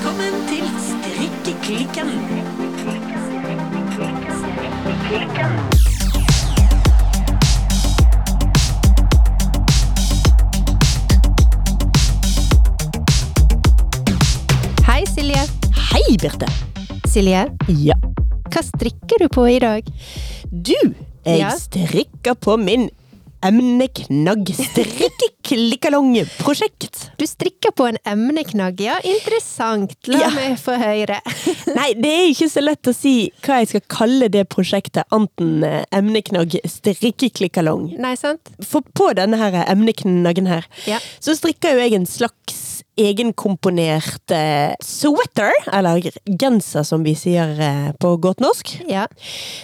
Velkommen til Strikkeklikken. Hei, Silje. Hei, Birte. Silje, Ja. hva strikker du på i dag? Du, jeg Ja? strikker på min emneknagg strikkeklikkalong-prosjekt. Du strikker på en emneknagg, ja. Interessant. La Ja. meg få høre. Nei, det er ikke så lett å si hva jeg skal kalle det prosjektet, anten eh, emneknagg strikkeklikkalong. Nei, sant? For på denne her emneknaggen her, Ja. så strikker jo jeg en slags egenkomponert eh, sweater, eller genser som vi sier eh, på godt norsk. Ja.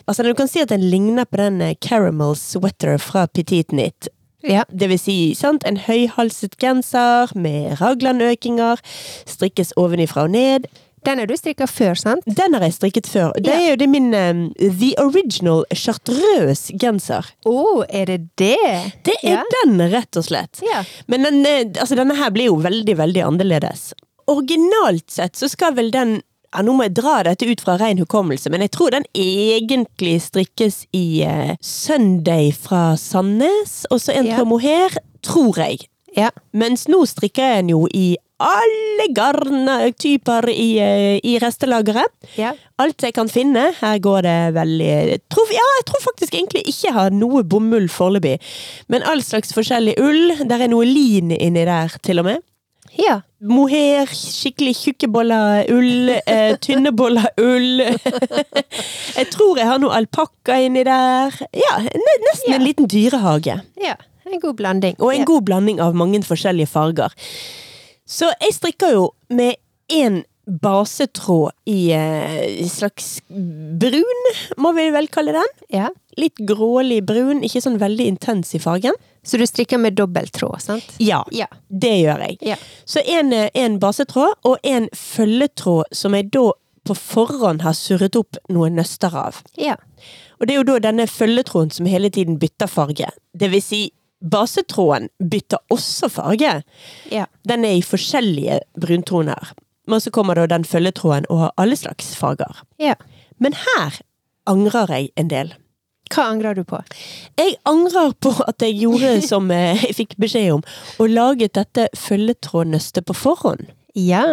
Altså, du kan si at den ligner på den eh, caramel sweater fra Petit Knit. Ja. Det vil si, sant, en høyhalset genser med raglanøkinger, strikkes ovenifra og ned. Den har du strikka før, sant? Den har jeg strikket før. Det Ja. er jo det min um, The Original Chartreuse genser. Å, er det det? Det er ja. den, rett og slett. Ja. Men den, eh, altså, denne her blir jo veldig, veldig annerledes. Originalt sett så skal vel den ja, Nå må jeg dra dette ut fra ren hukommelse, men jeg tror den egentlig strikkes i uh, Sunday fra Sandnes, og så en Ja. fra mohair, tror jeg. Ja. Mens nå strikker jeg den jo i alle garntyper i, eh, i restelageret. Ja. Alt jeg kan finne. Her går det veldig jeg tror, Ja, jeg tror faktisk egentlig ikke jeg har noe bomull foreløpig. Men all slags forskjellig ull. Der er noe lin inni der, til og med. ja. Mohair, skikkelig tjukke boller ull, eh, tynne boller ull. jeg tror jeg har noe alpakka inni der. Ja, nesten Ja. en liten dyrehage. Ja. En god blanding. Og en ja. god blanding av mange forskjellige farger. Så jeg strikker jo med én basetråd i eh, slags brun, må vi vel kalle den. Ja. Litt grålig brun, ikke sånn veldig intens i fargen. Så du strikker med dobbelttråd, sant? Ja, Ja. det gjør jeg. Ja. Så en, eh, en basetråd og en følgetråd som jeg da på forhånd har surret opp noen nøster av. Ja. Og det er jo da denne følgetråden som hele tiden bytter farge. Det vil si, basetråden bytter også farge. Ja. Den er i forskjellige bruntoner. Men så kommer da den følgetråden og har alle slags farger. ja. Men her angrer jeg en del. Hva angrer du på? Jeg angrer på at jeg gjorde som eh, jeg fikk beskjed om, og laget dette følgetrådnøstet på forhånd. Ja.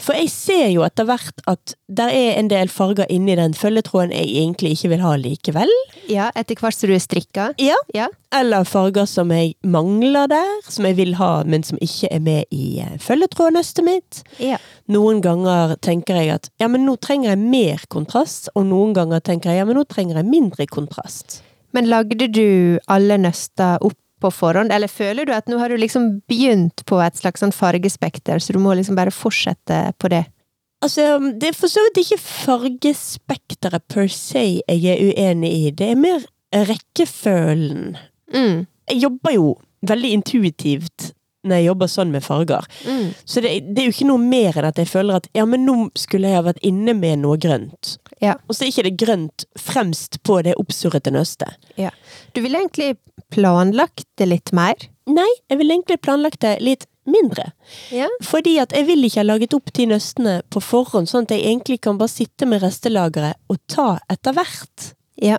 For jeg ser jo etter hvert at det er en del farger inni den følgetråden jeg egentlig ikke vil ha likevel. Ja, etter hvert som du er strikka? Ja. Ja. Eller farger som jeg mangler der, som jeg vil ha, men som ikke er med i eh, følgetrådnøstet mitt. Ja. Noen ganger tenker jeg at ja, men nå trenger jeg mer kontrast, og noen ganger tenker jeg ja, men nå trenger jeg mindre kontrast. Men lagde du alle nøster opp på forhånd, eller føler du at nå har du liksom begynt på et slags sånn fargespekter, så du må liksom bare fortsette på det? Altså, det er for så vidt ikke fargespekteret per se jeg er uenig i, det er mer rekkefølgen. Mm. Jeg jobber jo veldig intuitivt når jeg jobber sånn med farger. Mm. Så det, det er jo ikke noe mer enn at jeg føler at ja, men nå skulle jeg ha vært inne med noe grønt. Ja. Og så er ikke det grønt fremst på det oppsurrete nøstet. ja. Du ville egentlig planlagt det litt mer? Nei, jeg ville egentlig planlagt det litt mindre. Ja. Fordi at jeg vil ikke ha laget opp de nøstene på forhånd, sånn at jeg egentlig kan bare sitte med restelageret og ta etter hvert. Ja.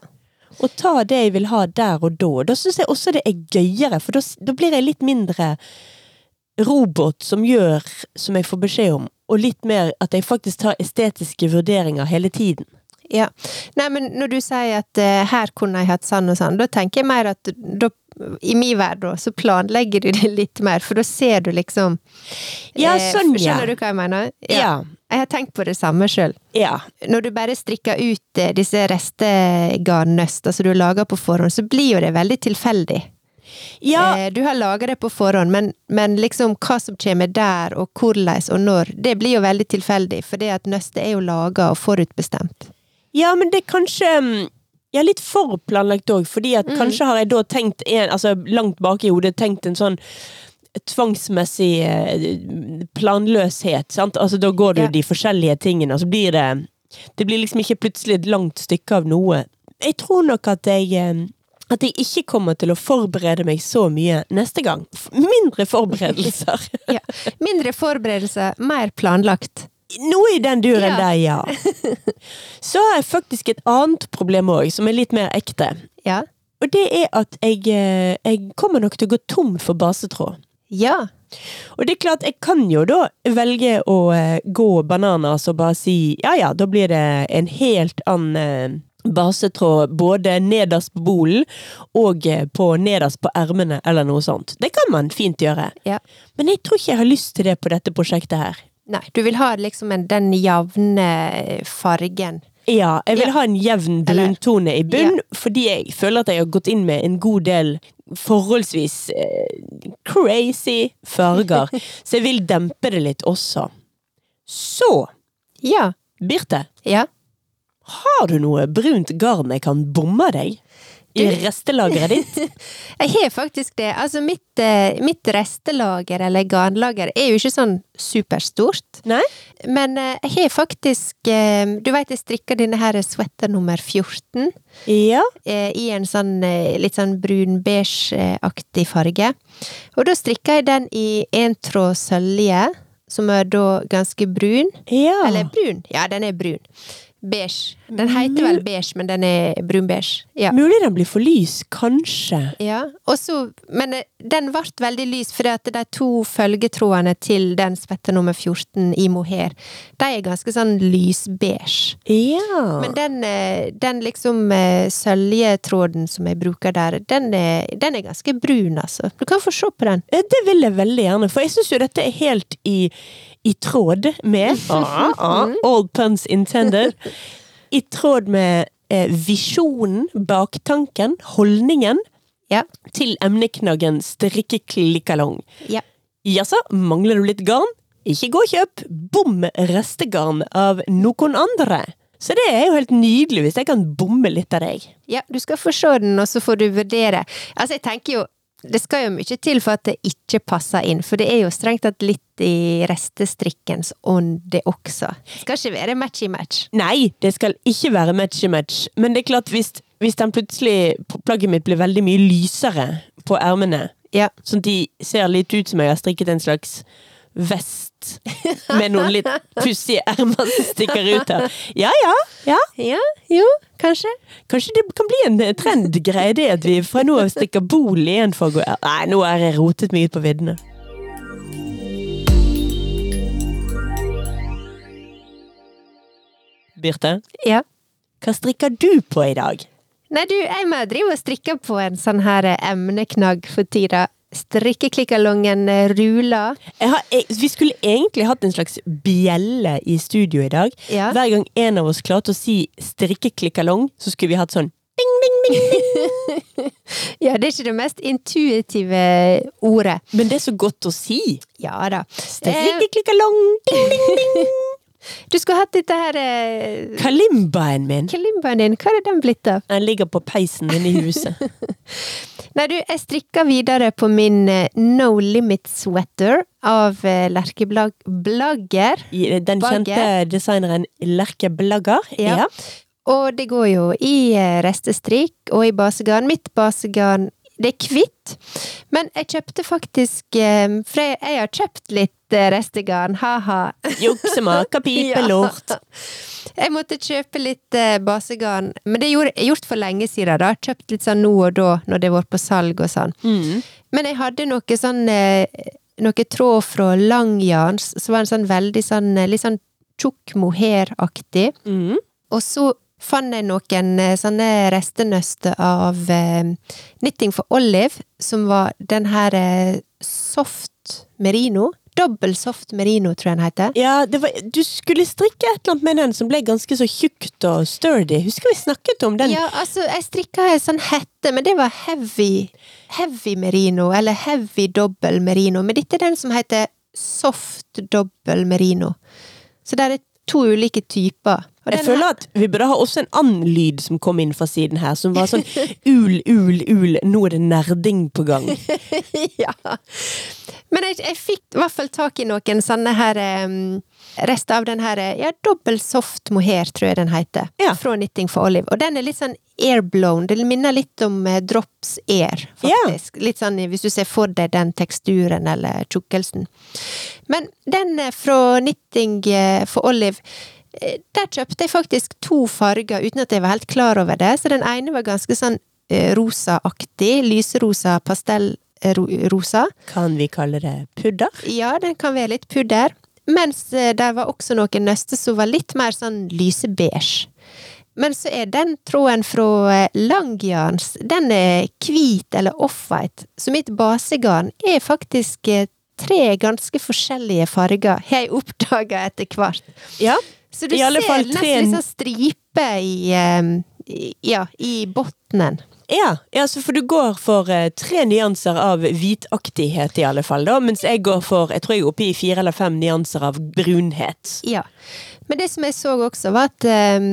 Og ta det jeg vil ha der og da. Da syns jeg også det er gøyere, for da, blir jeg litt mindre robot som gjør som jeg får beskjed om, og litt mer at jeg faktisk tar estetiske vurderinger hele tiden. Ja. Nei, men når du sier at uh, her kunne jeg hatt sånn og sånn, da tenker jeg mer at da, i min verden så planlegger du det litt mer, for da ser du liksom Ja, eh, Skjønner ja. Skjønner du hva jeg mener? Ja. Ja. Jeg har tenkt på det samme sjøl. Ja. Når du bare strikker ut eh, disse restegarnnøster som du lager på forhånd, så blir jo det veldig tilfeldig. Ja, Eh, Du har laga det på forhånd, men, men liksom hva som kommer der, og hvordan og når, det blir jo veldig tilfeldig, for det at nøstet er jo laga og forutbestemt. ja, men det er kanskje mm, ja, litt for planlagt òg, fordi at kanskje har jeg da tenkt en, altså langt bak i hodet tenkt en sånn tvangsmessig eh, planløshet, sant. Altså da går du Ja. de forskjellige tingene, og så blir det Det blir liksom ikke plutselig et langt stykke av noe. Jeg tror nok at jeg eh, at jeg ikke kommer til å forberede meg så mye neste gang. Mindre forberedelser. Ja. Mindre forberedelse, mer planlagt. Noe i den duren Ja. der, ja. Så har jeg faktisk et annet problem òg, som er litt mer ekte. Ja. Og det er at jeg, eh, jeg kommer nok til å gå tom for basetråd. Ja. Og det er klart, jeg kan jo da velge å eh, gå bananas og bare si ja ja, da blir det en helt annen eh, basetråd både nederst på bolen og eh, på nederst på ermene eller noe sånt. Det kan man fint gjøre. Ja. Men jeg tror ikke jeg har lyst til det på dette prosjektet her. Nei, du vil ha liksom en, den jevne fargen. Ja, jeg vil Ja. ha en jevn bruntone i bunn, fordi jeg føler at jeg har gått inn med en god del forholdsvis eh, crazy farger. så jeg vil dempe det litt også. Så, Ja. Birte, Ja. har du noe brunt garn jeg kan bomme deg? I restelageret ditt? Jeg har faktisk det. Altså, mitt, eh, mitt restelager, eller garnlager, er jo ikke sånn superstort. Nei? Men eh, jeg har faktisk eh, Du veit jeg strikka denne her sweater nummer 14 Ja. i en sånn litt sånn brun-beige-aktig farge. Og da strikka jeg den i en tråd sølje, som er da ganske brun. Ja. Eller brun. Ja, den er brun. Beige. Den heter vel beige, men den er brun-beige. Ja. Mulig den blir for lys, kanskje. Ja, Også, men eh, den ble veldig lys, at de to følgetrådene til den svette nummer 14 i mohair, de er ganske sånn lysbeige. Ja. Men den, eh, den liksom eh, søljetråden som jeg bruker der, den er, den er ganske brun, altså. Du kan få se på den. Det vil jeg veldig gjerne, for jeg syns jo dette er helt i, i tråd med ah, ah, All puns intended. I tråd med eh, visjonen, baktanken, holdningen Ja. til emneknaggen strikkeklikkalong. Ja. Jaså, mangler du litt garn? Ikke gå og kjøp bom restegarn av noen andre. Så det er jo helt nydelig hvis jeg kan bomme litt av deg. Ja, du skal få se den, og så får du vurdere. Altså, jeg tenker jo det skal jo mye til for at det ikke passer inn, for det er jo strengt tatt litt i restestrikkens ånd, det også. Det skal ikke være matchy-match. Nei, det skal ikke være matchy-match, men det er klart hvis, hvis den plutselig plagget mitt blir veldig mye lysere på ermene, Ja. sånn at de ser litt ut som jeg har strikket en slags vest med noen litt pussige ermer som stikker ut her. Ja ja, ja. ja, jo, kanskje. Kanskje det kan bli en eh, trendgreie, det at vi fra nå av stikker bol igjen for å gå Nei, nå har jeg rotet meg ut på viddene. Birte, Ja. hva strikker du på i dag? Nei, du, jeg må drive og strikke på en sånn her emneknagg for tida. Strikkeklikkalongen eh, ruler. Har, jeg, vi skulle egentlig hatt en slags bjelle i studio i dag. Ja. Hver gang en av oss klarte å si strikkeklikkalong, så skulle vi hatt sånn ding, ding, ding, ding. Ja, det er ikke det mest intuitive ordet. Men det er så godt å si. Ja da. Strikkeklikkalong, ding, ding, ding. du skulle hatt dette her eh, Kalimbaen min. Kalimbaen din, hva er den blitt av? Den ligger på peisen min i huset. Nei, du, jeg strikker videre på min eh, No Limit Sweater av eh, Lerke Blagger. Den Bagge. kjente designeren Lerke Blagger. Ja. Og det går jo i eh, restestrikk og i basegarn. Mitt basegarn det er hvitt, men jeg kjøpte faktisk eh, For jeg, jeg har kjøpt litt eh, restegarn, ha-ha. Juksemaker, pipelort. Jeg måtte kjøpe litt eh, basegarn, men det er gjort for lenge siden. da. Kjøpt litt sånn nå og da, når det har vært på salg og sånn. Mm. Men jeg hadde noe sånn Noe tråd fra langjarns, som var en sånn veldig sånn litt sånn tjukk mohair-aktig. Mm. Og så fant jeg noen eh, sånne restenøster av eh, Knitting for Olive, som var den her eh, soft merino. Dobbel soft merino, tror jeg den heter. Ja, det var, du skulle strikke et eller annet med den som ble ganske så tjukt og sturdy. Husker vi snakket om den? Ja, altså, jeg strikka ei sånn hette, men det var heavy, heavy merino, eller heavy dobbel merino. Men dette er den som heter soft dobbel merino. Så det er to ulike typer. Jeg føler at vi burde ha også en annen lyd som kom inn fra siden her, som var sånn ul, ul, ul, nå er det nerding på gang. ja. Men jeg, jeg fikk i hvert fall tak i noen sånne her um, Rest av den her ja, dobbel soft mohair, tror jeg den heter. Ja. Fra Knitting for Olive. Og den er litt sånn airblown. Det minner litt om eh, Drops Air, faktisk. Litt sånn hvis du ser for deg den teksturen eller tjukkelsen. Men den eh, fra Knitting eh, for Olive der kjøpte jeg faktisk to farger uten at jeg var helt klar over det. Så den ene var ganske sånn eh, rosaaktig. Lyserosa pastellrosa. Kan vi kalle det pudder? Ja, den kan være litt pudder. Mens det der var også noen nøster som var litt mer sånn lysebeige. Men så er den tråden fra langjans, den er hvit eller off-white. Så mitt basegarn er faktisk eh, tre ganske forskjellige farger, har jeg oppdaga etter hvert. Ja. Så du ser nesten litt sånn stripe i, eh, i Ja, i bunnen. Ja, ja så for du går for eh, tre nyanser av hvitaktighet, i alle fall, da, mens jeg går for jeg tror jeg er oppe i fire eller fem nyanser av brunhet. Ja. Men det som jeg så også, var at eh,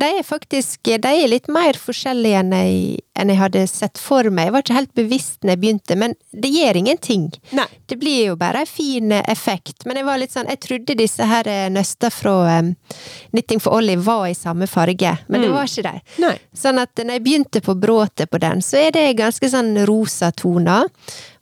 de er faktisk de er litt mer forskjellige enn jeg, enn jeg hadde sett for meg. Jeg var ikke helt bevisst når jeg begynte, men det gjør ingenting. Nei. Det blir jo bare en fin eh, effekt. Men jeg var litt sånn, jeg trodde disse her nøsta nøster fra um, Knitting for Ollie var i samme farge, men det Mm. var ikke de. Nei. Sånn at når jeg begynte på bråtet på den, så er det ganske sånn rosa toner.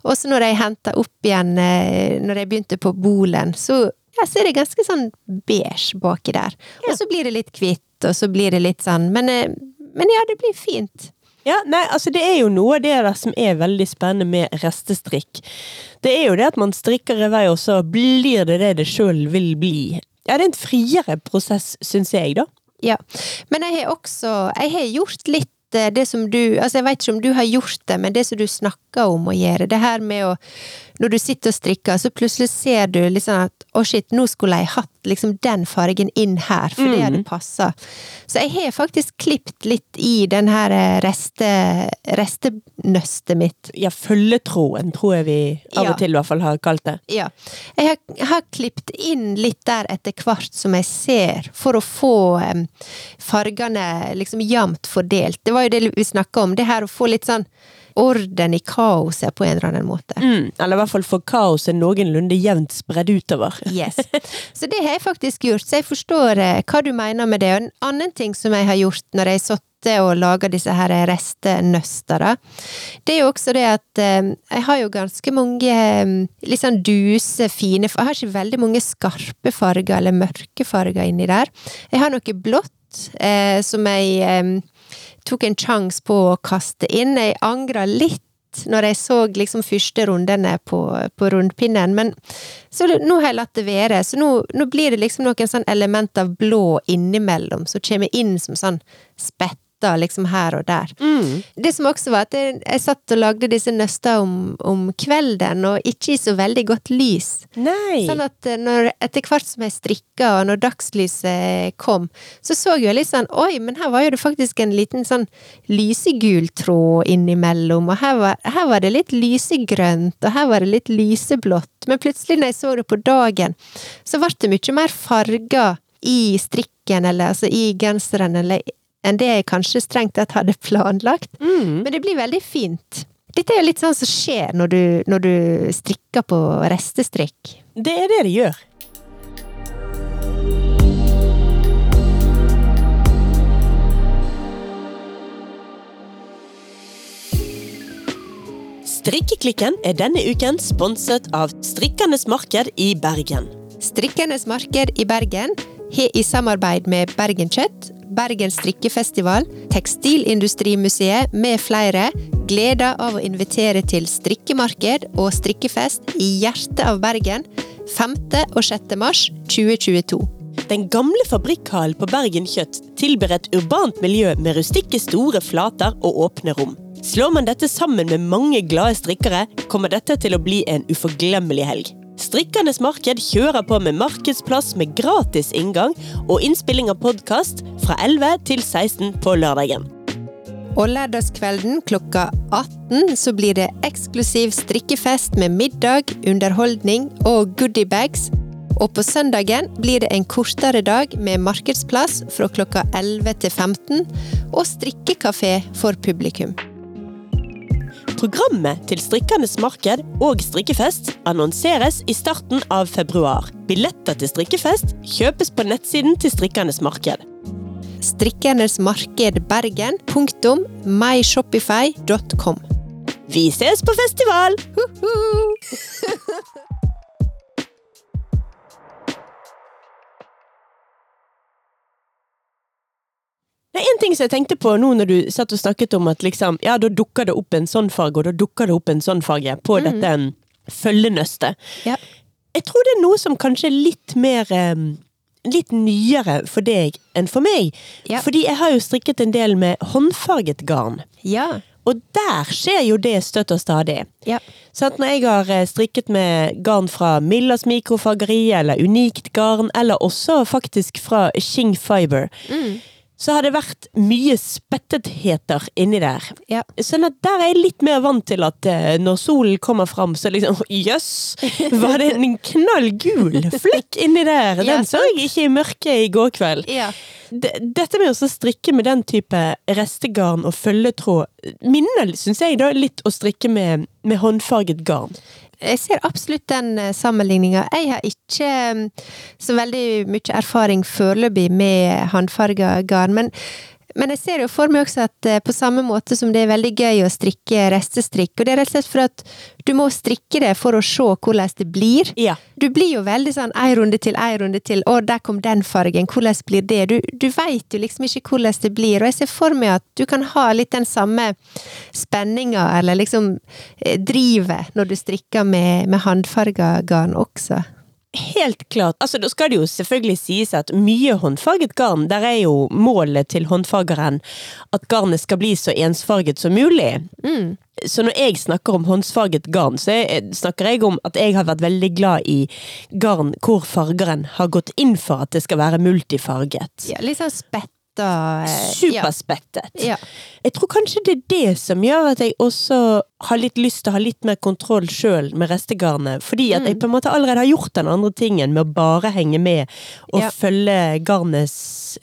Og så når jeg henta opp igjen, eh, når jeg begynte på bolen, så, ja, så er det ganske sånn beige baki der. Og så blir det litt hvitt, og så blir det litt sånn, men, eh, men ja, det blir fint. Ja, nei, altså det er jo noe av det der som er veldig spennende med restestrikk. Det er jo det at man strikker i vei, og så blir det det det sjøl vil bli. Ja, det er en friere prosess, syns jeg, da. Ja. Men jeg har også, jeg har gjort litt eh, det som du, altså jeg vet ikke om du har gjort det, men det som du snakker om å gjøre, det her med å, når du sitter og strikker, så plutselig ser du liksom at, å shit, nå skulle jeg hatt liksom den fargen inn her, for det hadde passet. Så jeg har faktisk klipt litt i den her eh, reste, restenøstet mitt. Ja, følgetråden tror jeg vi av Ja. og til i hvert fall har kalt det. Ja. Jeg har, har klipt inn litt der etter hvert som jeg ser, for å få um, fargene liksom jevnt fordelt. Det var jo det vi snakka om, det her å få litt sånn orden i kaoset på en eller annen måte. Mm, eller i hvert fall få kaoset noenlunde jevnt spredd utover. Yes. Så det har jeg faktisk gjort, så jeg forstår eh, hva du mener med det. Og en annen ting som jeg har gjort når jeg satt og laga disse her restenøster, det er jo også det at eh, jeg har jo ganske mange eh, litt sånn duse, fine Jeg har ikke veldig mange skarpe farger eller mørke farger inni der. Jeg har noe blått eh, som jeg tok en sjanse på å kaste inn. Jeg angra litt når jeg så liksom første rundene på, på rundpinnen, men så nå har jeg latt det være. Så nå, nå blir det liksom noen sånn element av blå innimellom, som kommer inn som sånn spetter liksom her og der. Det som også var at jeg, jeg satt og lagde disse nøster om, om kvelden, og ikke i så veldig godt lys. Nei! Sånn at eh, når, etter hvert som jeg strikka, og når dagslyset kom, så så jeg litt sånn Oi, men her var jo det faktisk en liten sånn lysegul tråd innimellom, og her var, her var det litt lysegrønt, og her var det litt lyseblått. Men plutselig, når jeg så det på dagen, så ble det mye mer farger i strikken, eller altså i genseren, eller enn det jeg kanskje strengt tatt hadde planlagt. Men det blir veldig fint. Dette er jo litt sånn som skjer når du, når du strikker på restestrikk. Det er det det gjør. Strikkeklikken er denne uken sponset av Strikkernes Marked i Bergen. Strikkernes marked i Bergen har i samarbeid med Bergen Kjøtt, Bergen strikkefestival, Tekstilindustrimuseet med flere gleda av å invitere til strikkemarked og strikkefest i hjertet av Bergen 5. og 6. mars 2022. Den gamle fabrikkhallen på Bergen Kjøtt tilber et urbant miljø med rustikke store flater og åpne rom. Slår man dette sammen med mange glade strikkere, kommer dette til å bli en uforglemmelig helg. Strikkernes marked kjører på med markedsplass med gratis inngang og innspilling av podkast fra 11 til 16 på lørdagen. Og lørdagskvelden klokka 18 så blir det eksklusiv strikkefest med middag, underholdning og goodiebags. Og på søndagen blir det en kortere dag med markedsplass fra klokka 11 til 15 og strikkekafé for publikum. Programmet til Strikkernes marked og strikkefest annonseres i starten av februar. Billetter til strikkefest kjøpes på nettsiden til Strikkernes marked. strikkernes marked Bergen myshopify.com. Vi ses på festival! Det er en ting som jeg tenkte på nå når du satt og snakket om at liksom, ja, da dukker det opp en sånn farge, og da dukker det opp en sånn farge på dette um, følgenøstet. Ja. Jeg tror det er noe som kanskje er litt mer um, Litt nyere for deg enn for meg. Ja. Fordi jeg har jo strikket en del med håndfarget garn. Ja. Og der skjer jo det støtt og stadig. Ja. Sant, når jeg har eh, strikket med garn fra Millas mikrofargeri, eller Unikt garn, eller også faktisk fra Shing Fiber, så har det vært mye spettetheter inni der. Ja. Sånn at der er jeg litt mer vant til at eh, når solen kommer fram, så liksom Jøss! var det en knallgul flekk inni der? Ja, Den så jeg ikke i mørket i går kveld. Ja. Dette med å strikke med den type restegarn og følgetråd minner, syns jeg, da litt å strikke med, med håndfarget garn. Jeg ser absolutt den eh, sammenligninga. Jeg har ikke mm, så veldig mye erfaring foreløpig med håndfarga garn, men, men jeg ser jo for meg også at eh, på samme måte som det er veldig gøy å strikke restestrikk, og det er rett og slett for at du må strikke det for å se hvordan det blir. Ja. Du blir jo veldig sånn ei runde til, ei runde til, å, der kom den fargen, hvordan blir det? Du, du veit jo liksom ikke hvordan det blir, og jeg ser for meg at du kan ha litt den samme spenninga, eller liksom eh, drivet, når du strikker med, med håndfarga garn også. Helt klart. Altså, da skal det jo selvfølgelig sies at mye håndfarget garn, der er jo målet til håndfargeren at garnet skal bli så ensfarget som mulig. Mm. Så når jeg snakker om håndfarget garn, så er- snakker jeg om at jeg har vært veldig glad i garn hvor fargeren har gått inn for at det skal være multifarget. Ja, litt sånn spetta eh, Superspettet. Ja. Jeg tror kanskje det er det som gjør at jeg også har litt lyst til å ha litt mer kontroll sjøl med restegarnet. Fordi at Mm. jeg på en måte allerede har gjort den andre tingen med å bare henge med og Ja. følge garnets,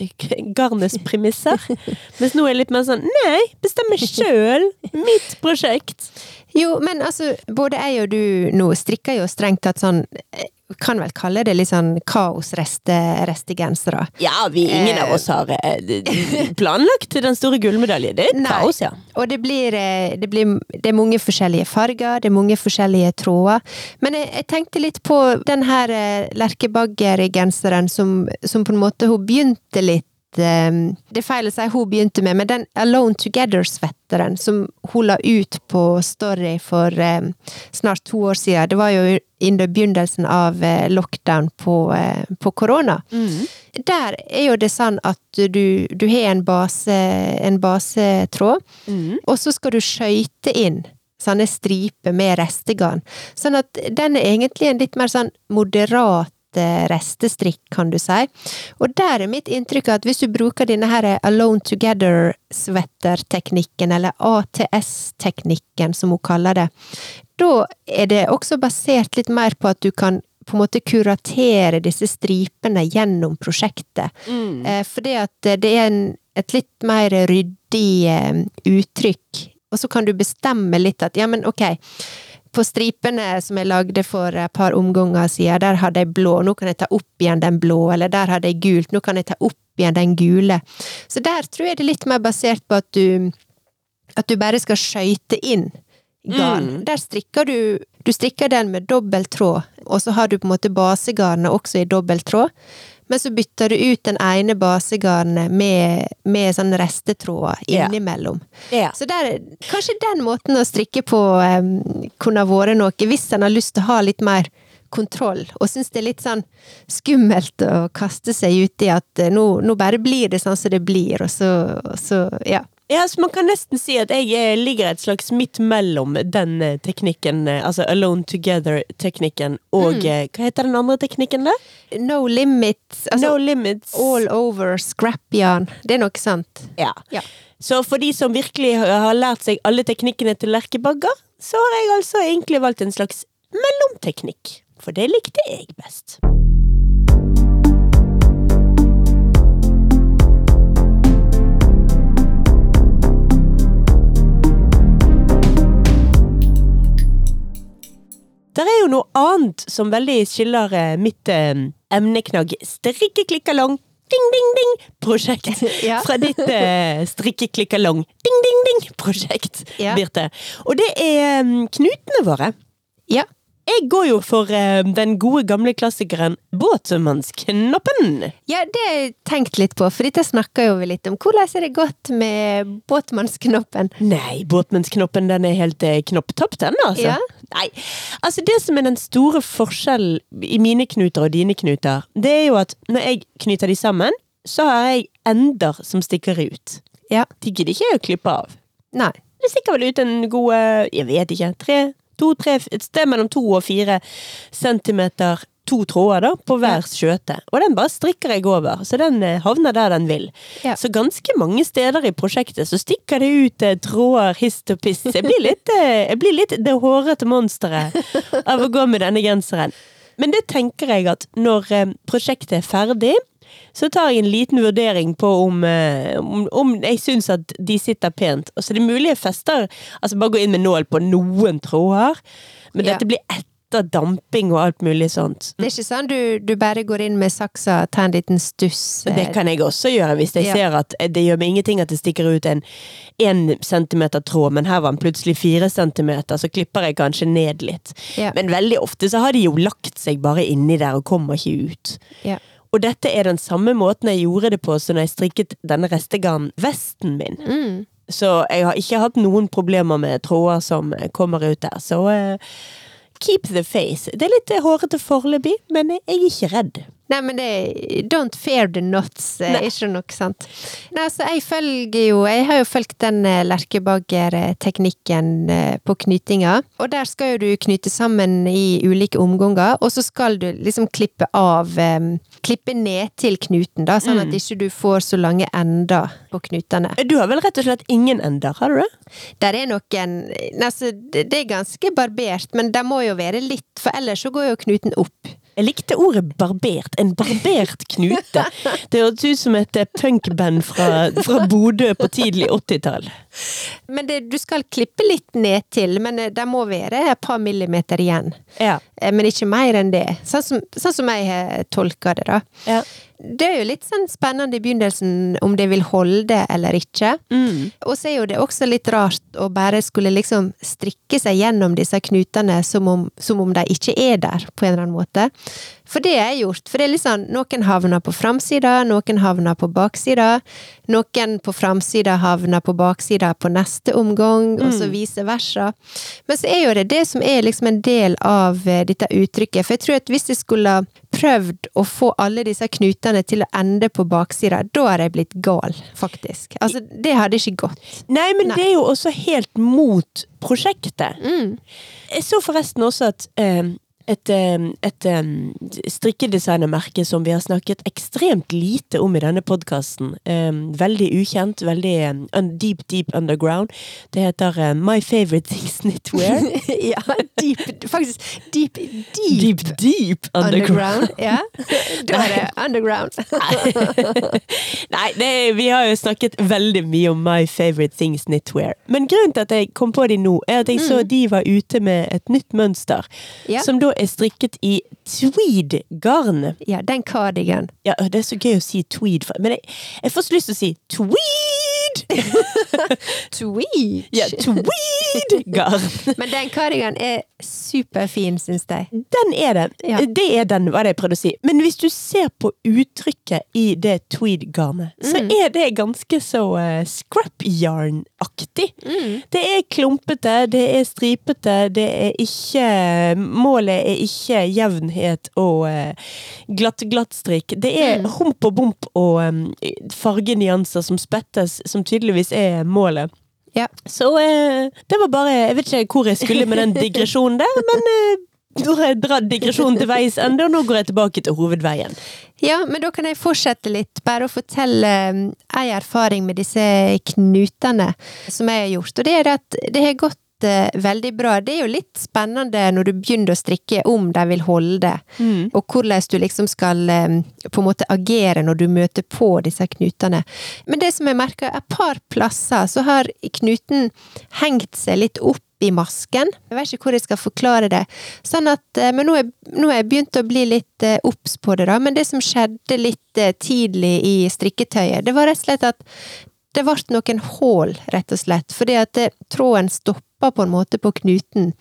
garnets premisser. Mens nå er jeg litt mer sånn nei, bestemme sjøl! Mitt prosjekt! Jo, men altså, både jeg og du nå strikker jo strengt tatt sånn Kan vel kalle det litt sånn kaos-restegensere. Ja, vi, ingen av oss har eh, planlagt den store gullmedaljen. Det er kaos, ja. Og det blir, eh, det blir Det er mange forskjellige farger, det er mange forskjellige tråder. Men jeg, jeg tenkte litt på den her eh, Lerkebagger-genseren som, som på en måte Hun begynte litt eh, Det er feil å si hun begynte med, men den Alone Together-svetteren som hun la ut på Story for eh, snart to år siden, det var jo under begynnelsen av eh, lockdown på, eh, på korona. Der er jo det sånn at du, du har en base, en basetråd, og så skal du skøyte inn sånne striper med restegarn. Sånn at den er egentlig en litt mer sånn moderat eh, restestrikk, kan du si. Og der er mitt inntrykk at hvis du bruker denne her Alone Together-sweater-teknikken, eller ATS-teknikken som hun kaller det, da er det også basert litt mer på at du kan på en måte kuratere disse stripene gjennom prosjektet. Mm. fordi at eh, det er en, et litt mer ryddig eh, uttrykk, og så kan du bestemme litt at ja, men ok, på stripene som jeg lagde for et par omganger siden, der hadde jeg blå, nå kan jeg ta opp igjen den blå, eller der hadde jeg gult, nå kan jeg ta opp igjen den gule. Så der tror jeg det er litt mer basert på at du at du bare skal skøyte inn garn. Der strikker du Du strikker den med dobbel tråd, og så har du på en måte basegarnet også i dobbel tråd. Men så bytter du ut den ene basegarnet med, med sånn restetråder innimellom. innimellom. Yeah. Så der, kanskje den måten å strikke på um, kunne vært noe, hvis en har lyst til å ha litt mer kontroll, og syns det er litt sånn skummelt å kaste seg ut i at eh, nå, nå bare blir det sånn som det blir, og så, og så ja. Ja, så Man kan nesten si at jeg eh, ligger et slags midt mellom den eh, teknikken, eh, altså Alone Together-teknikken, og mm. hva heter den andre teknikken der? No limits, altså no limits. all over scrap-yarn. Det er noe sant. Ja. Ja. Så for de som virkelig har lært seg alle teknikkene til Lerke Bagger, så har jeg altså egentlig valgt en slags mellomteknikk. For det likte jeg best. Det er jo noe annet som veldig skiller eh, mitt eh, emneknagg strikkeklikkalong ding, ding, ding-prosjekt Ja. fra ditt eh, strikkeklikkalong ding, ding, ding-prosjekt, Ja. Birte. Og det er mm, knutene våre. Ja. Jeg går jo for eh, den gode gamle klassikeren Båtmannsknoppen. Ja, det har jeg tenkt litt på, for dette snakker jo vi litt om. Hvordan er det gått med båtmannsknoppen? Nei, båtmannsknoppen den er helt eh, knopptopp, den, altså. Ja. Nei, altså det som er den store forskjellen i mine knuter og dine knuter, det er jo at når jeg knyter de sammen, så har jeg ender som stikker ut. Ja. De gidder ikke jeg å klippe av. Nei. Det stikker vel ut en god, jeg vet ikke, tre, to, tre, et sted mellom to og fire centimeter, to tråder da, på hver skjøte. Og den bare strikker jeg over, så den eh, havner der den vil. Ja. Så ganske mange steder i prosjektet så stikker det ut eh, tråder hist og piss. Jeg blir litt, eh, jeg blir litt det hårete monsteret av å gå med denne genseren. Men det tenker jeg at når prosjektet er ferdig, så tar jeg en liten vurdering på om, eh, om, om jeg syns at de sitter pent. Og så er det mulig jeg fester Altså bare gå inn med nål på noen tråder, men Ja. dette blir etter damping og alt mulig sånt. Det er ikke sånn du, du bare går inn med saksa, tar en liten stuss. Det kan jeg også gjøre, hvis jeg Ja. ser at eh, det gjør meg ingenting at det stikker ut en én centimeter tråd, men her var den plutselig fire centimeter, så klipper jeg kanskje ned litt. Ja. Men veldig ofte så har de jo lagt seg bare inni der og kommer ikke ut. Ja. Og dette er den samme måten jeg gjorde det på som når jeg strikket denne restegarnvesten min. Mm. Så jeg har ikke hatt noen problemer med tråder som kommer ut der. Så uh, keep the face. Det er litt eh, hårete foreløpig, men jeg er ikke redd. Nei, men det er Don't fear the nuts, er Nei. ikke nok sant? Nei, altså, jeg følger jo Jeg har jo fulgt den lerkebaggerteknikken eh, på knytinga. Og der skal jo du knyte sammen i ulike omganger, og så skal du liksom klippe av um, Klippe ned til knuten, da, sånn at ikke du får så lange ender på knutene. Du har vel rett og slett ingen ender, har du det? Der er noen Altså, det er ganske barbert, men det må jo være litt, for ellers så går jo knuten opp. Jeg likte ordet barbert. En barbert knute. Det hørtes ut som et eh, punkband fra, fra Bodø på tidlig 80-tall. Men det, du skal klippe litt ned til, men eh, det må være et par millimeter igjen. Ja. Eh, Men ikke mer enn det. Sånn som, sånn som jeg har tolka det, da. ja. Det er jo litt sånn spennende i begynnelsen om det vil holde eller ikke. Mm. Og så er jo det også litt rart å bare skulle liksom strikke seg gjennom disse knutene som om, som om de ikke er der, på en eller annen måte. For det er gjort. For det er litt sånn, noen havner på framsida, noen havner på baksida. Noen på framsida havner på baksida på neste omgang, og så vice versa. Men så er jo det det som er liksom en del av eh, dette uttrykket. For jeg tror at hvis jeg skulle prøvd å få alle disse knutene til å ende på baksida, da er jeg blitt gal, faktisk. Altså, det hadde ikke gått. Nei, men Nei. det er jo også helt mot prosjektet. Mm. Jeg så forresten også at eh, et, et eh, strikkedesignermerke som vi har snakket ekstremt lite om i denne podkasten. Veldig ukjent, veldig deep, deep underground. Det heter My Favorite Things Knitwear. ja, deep, faktisk deep, deep, deep, deep underground. underground. Ja, da er det underground. Nei, det, vi har jo snakket veldig mye om My Favorite Things Knitwear. Men grunnen til at jeg kom på de nå, er at jeg så de var ute med et nytt mønster. Ja. Som da er strikket i tweed-garn. Ja, den cardigan. Ja, det er så gøy å si tweed, men jeg, jeg får så lyst til å si tweed! Tweed! Ja, tweed-garn. Men den kardiganen er superfin, syns jeg. Den er det. Ja. Det er den, var det jeg prøvde å si. Men hvis du ser på uttrykket i det tweed-garnet, så Mm. er det ganske så uh, scrap yarn-aktig. Mm. Det er klumpete, det er stripete, det er ikke Målet er ikke jevnhet og uh, glatt, glatt strikk. Det er Mm. hump og bomp og um, fargenyanser som spettes, som tydeligvis er målet. Ja. Så eh, det var bare Jeg vet ikke hvor jeg skulle med den digresjonen der, men eh, nå har jeg dratt digresjonen til veis ende, og nå går jeg tilbake til hovedveien. Ja, men da kan jeg fortsette litt, bare å fortelle ei erfaring med disse knutene som jeg har gjort. Og det er at det har gått eh, veldig bra. Det er jo litt spennende når du begynner å strikke om de vil holde, det, og hvordan du liksom skal eh, på en måte agere når du møter på disse knutene. Men det som jeg merker, et par plasser så har knuten hengt seg litt opp i masken. Jeg vet ikke hvor jeg skal forklare det. Sånn at, eh, men nå er, nå er jeg begynt å bli litt eh, obs på det, da. Men det som skjedde litt eh, tidlig i strikketøyet, det var rett og slett at det ble noen hull, rett og slett. Fordi at tråden stoppa på en måte på knuten.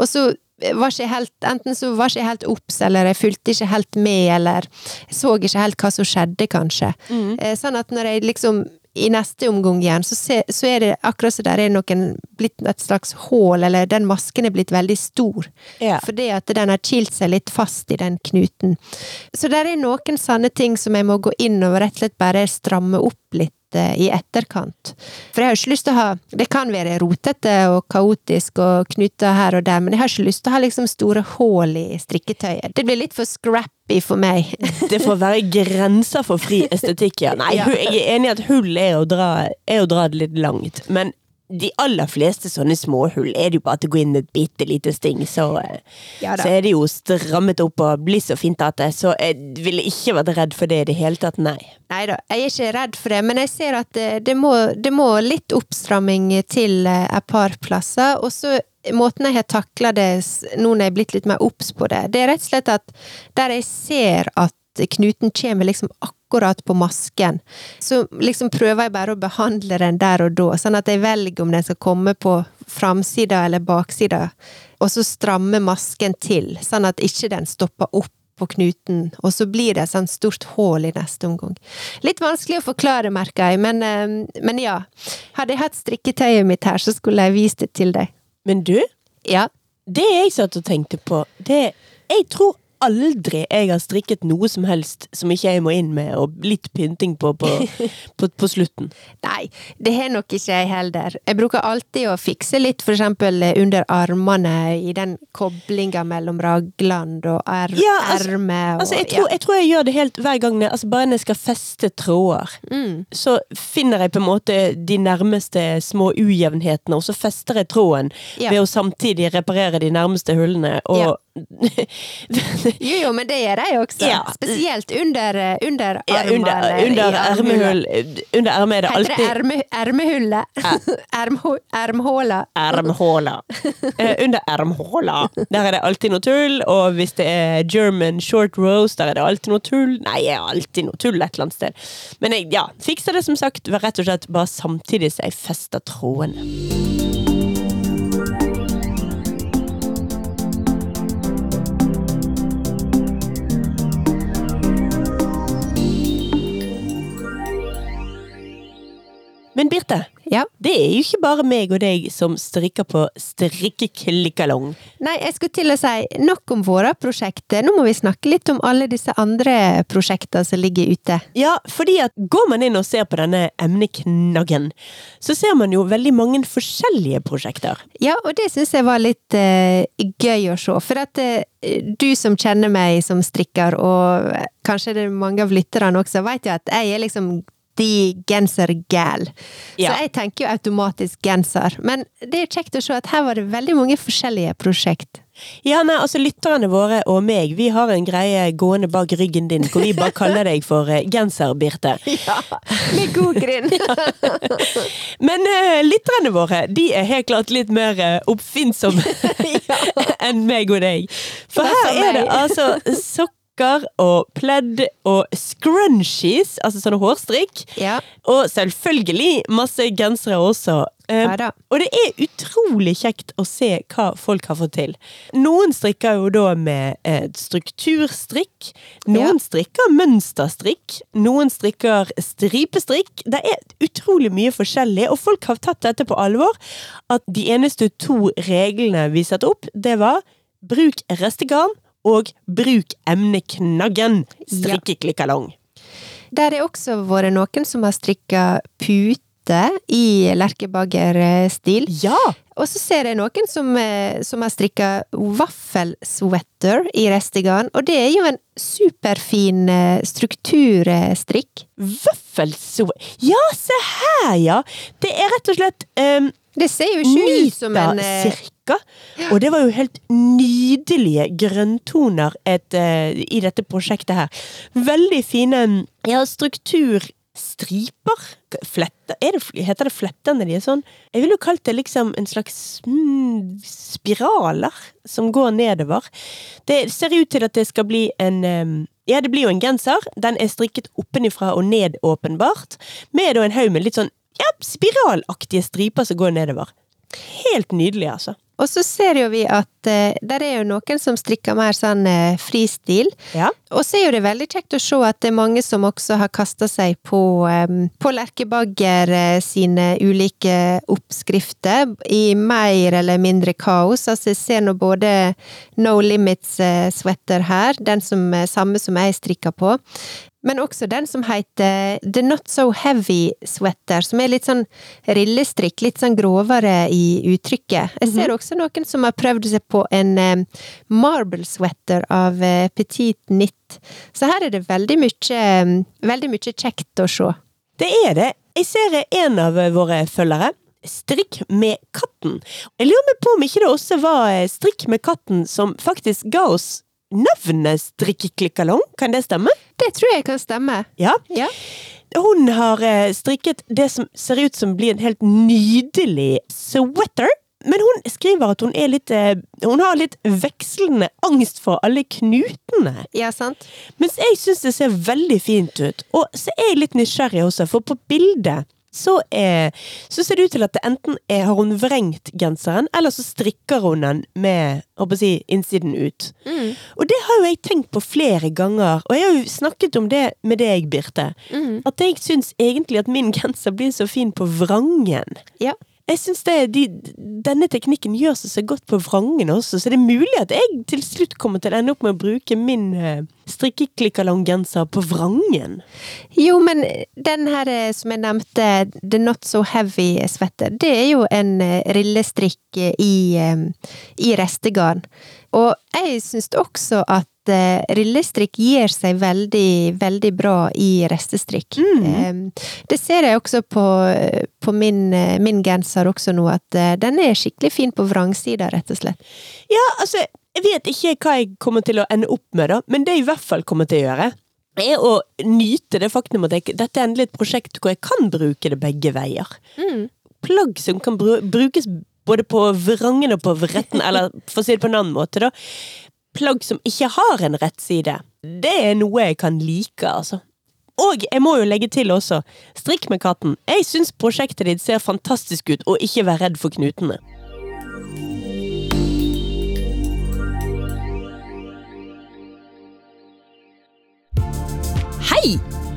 Og så var ikke helt, enten så var ikke jeg helt obs, eller jeg fulgte ikke helt med, eller jeg så ikke helt hva som skjedde, kanskje. Mm. Eh, Sånn at når jeg liksom i neste omgang igjen, så, se, så er det akkurat så der er noen blitt et slags hull, eller den masken er blitt veldig stor. Ja. Fordi at den har kilt seg litt fast i den knuten. Så der er noen sanne ting som jeg må gå inn og rett og slett bare stramme opp litt i etterkant. For jeg har ikke lyst til å ha Det kan være rotete og kaotisk og knuter her og der, men jeg har ikke lyst til å ha liksom store hull i strikketøyet. Det blir litt for scrappy for meg. Det får være grenser for fri estetikk, ja. Nei, jeg er enig i at hull er å, dra, er å dra det litt langt, men de aller fleste sånne småhull er det jo bare til å gå inn et bitte lite sting, så, eh, Ja så er det jo strammet opp og blir så fint at det, så jeg ville ikke vært redd for det i det hele tatt, nei. Nei da, jeg er ikke redd for det, men jeg ser at det, det, må, det må litt oppstramming til eh, et par plasser. Og så måten jeg har takla det nå når jeg er blitt litt mer obs på det, det er rett og slett at der jeg ser at knuten kommer liksom akkurat på masken, så liksom prøver jeg bare å behandle den der og da, sånn at jeg velger om den skal komme på framsida eller baksida, og så stramme masken til, sånn at ikke den stopper opp på knuten, og så blir det et sånt stort hull i neste omgang. Litt vanskelig å forklare, merker jeg, men, eh, men ja. Hadde jeg hatt strikketøyet mitt her, så skulle jeg vist det til deg. Men du, Ja. det jeg satt og tenkte på, det Jeg tror aldri jeg har strikket noe som helst som ikke jeg må inn med, og litt pynting på på, på, på slutten. Nei, det har nok ikke jeg heller. Jeg bruker alltid å fikse litt, for eksempel eh, under armene, i den koblinga mellom ragland og er Ja, altså- erme Altså, jeg tror, jeg tror jeg gjør det helt hver gang, altså bare når jeg skal feste tråder. mm. Så finner jeg på en måte de nærmeste små ujevnhetene, og så fester jeg tråden Ja. ved å samtidig reparere de nærmeste hullene. Og Jo, jo, men det gjør jeg også. Ja. Spesielt under, under ja, under, under ermehull Under ermet er det Heter det alltid erme, ermehullet? Ermhåla? Ermhåla. Under ermhåla. Der er det alltid noe tull, og hvis det er German short rose, der er det alltid noe tull. Nei, det er alltid noe tull et eller annet sted. Men jeg ja, fikser det som sagt rett og slett bare samtidig som jeg fester trådene. Men Birte, Ja. det er jo ikke bare meg og deg som strikker på strikkeklikkalong. Nei, jeg skulle til å si nok om våre prosjekter. Nå må vi snakke litt om alle disse andre prosjektene som ligger ute. Ja, fordi at går man inn og ser på denne emneknaggen, så ser man jo veldig mange forskjellige prosjekter. Ja, og det syns jeg var litt uh, gøy å se. For at uh, du som kjenner meg som strikker, og kanskje det er mange av lytterne også, vet jo at jeg er liksom de gensergal. Ja. Så jeg tenker jo automatisk genser. Men det er kjekt å se at her var det veldig mange forskjellige prosjekt. Ja, nei, altså lytterne våre og meg, vi har en greie gående bak ryggen din, hvor vi bare kaller deg for eh, Genser-Birte. Ja, med god grunn. Men uh, lytterne våre, de er helt klart litt mer eh, oppfinnsomme enn meg og deg. For her er det altså altså sokker og pledd og scrunchies, altså sånne hårstrikk. Ja. Og selvfølgelig masse gensere også. Eh, Ja og det er utrolig kjekt å se hva folk har fått til. Noen strikker jo da med eh, strukturstrikk. Noen Ja. strikker mønsterstrikk. Noen strikker stripestrikk. Det er utrolig mye forskjellig, og folk har tatt dette på alvor. At de eneste to reglene vi satte opp, det var bruk restegarn og bruk emneknaggen. Strikkeklikkalong. Der er også vært noen som har strikka pute i Lerkebagger-stil. Ja! Og så ser jeg noen som, eh, som har strikka vaffelsweater i restegarn, og det er jo en superfin eh, strukturstrikk. Vaffelsweater Ja, se her, ja! Det er rett og slett um, Det ser jo ikke ut som en eh, cirka. Og det var jo helt nydelige grønntoner et, uh, i dette prosjektet her. Veldig fine ja, strukturstriper. Fletter er det, Heter det fletter når de er sånn? Jeg ville jo kalt det liksom en slags mm, spiraler som går nedover. Det ser ut til at det skal bli en um, ja, det blir jo en genser. Den er strikket oppenifra og ned, åpenbart. Med en haug med litt sånn ja, spiralaktige striper som går nedover. Helt nydelig, altså. Og så ser jo vi at uh, der er jo noen som strikker mer sånn uh, fristil. Ja. Og så er jo det veldig kjekt å se at det er mange som også har kasta seg på, um, på Lerkebagger uh, sine ulike oppskrifter i mer eller mindre kaos. Altså jeg ser nå både No Limits-sweater her, den som, samme som jeg strikker på. Men også den som heter The Not So Heavy Sweater, som er litt sånn rillestrikk, litt sånn grovere i uttrykket. Jeg ser også noen som har prøvd seg på en um, marble sweater av uh, Petit Knit. Så her er det veldig mye, veldig mye kjekt å se. Det er det. Jeg ser en av våre følgere. Strikk med katten. Jeg lurer på om ikke det også var eh, Strikk med katten som faktisk ga oss navnet Strikkeklikkalong. Kan det stemme? Det tror jeg kan stemme. Ja. Ja. Hun har eh, strikket det som ser ut som blir en helt nydelig sweater. Men hun skriver at hun er litt eh, Hun har litt vekslende angst for alle knutene. Ja, sant? Mens jeg syns det ser veldig fint ut. Og så er jeg litt nysgjerrig også, for på bildet så, er, så ser det ut til at det enten er, har hun vrengt genseren, eller så strikker hun den med si, innsiden ut. Mm. Og det har jo jeg tenkt på flere ganger, og jeg har jo snakket om det med deg, Birte. Mm. At jeg syns egentlig at min genser blir så fin på vrangen. Ja. Jeg syns de, denne teknikken gjør seg så godt på vrangen også, så det er mulig at jeg til slutt kommer til å ende opp med å bruke min uh, strikkeklikkalonggenser på vrangen. Jo, men den her eh, som jeg nevnte, The Not So Heavy Sweater, det er jo en eh, rillestrikk i, eh, i restegarn. Og jeg syns også at eh, rillestrikk gir seg veldig, veldig bra i restestrikk. Mm. Det ser jeg også på, på min, min genser også nå, at eh, den er skikkelig fin på vrangsida, rett og slett. Ja, altså, jeg vet ikke hva jeg kommer til å ende opp med, da, men det jeg i hvert fall kommer til å gjøre, er å nyte det faktum at jeg, dette er endelig et prosjekt hvor jeg kan bruke det begge veier. Plagg som kan bru brukes både på vrangen og på vretten, eller for å si det på en annen måte, da. Plagg som ikke har en rett side. Det er noe jeg kan like, altså. Og jeg må jo legge til også, strikk med katten. Jeg syns prosjektet ditt ser fantastisk ut, og ikke vær redd for knutene. Hei!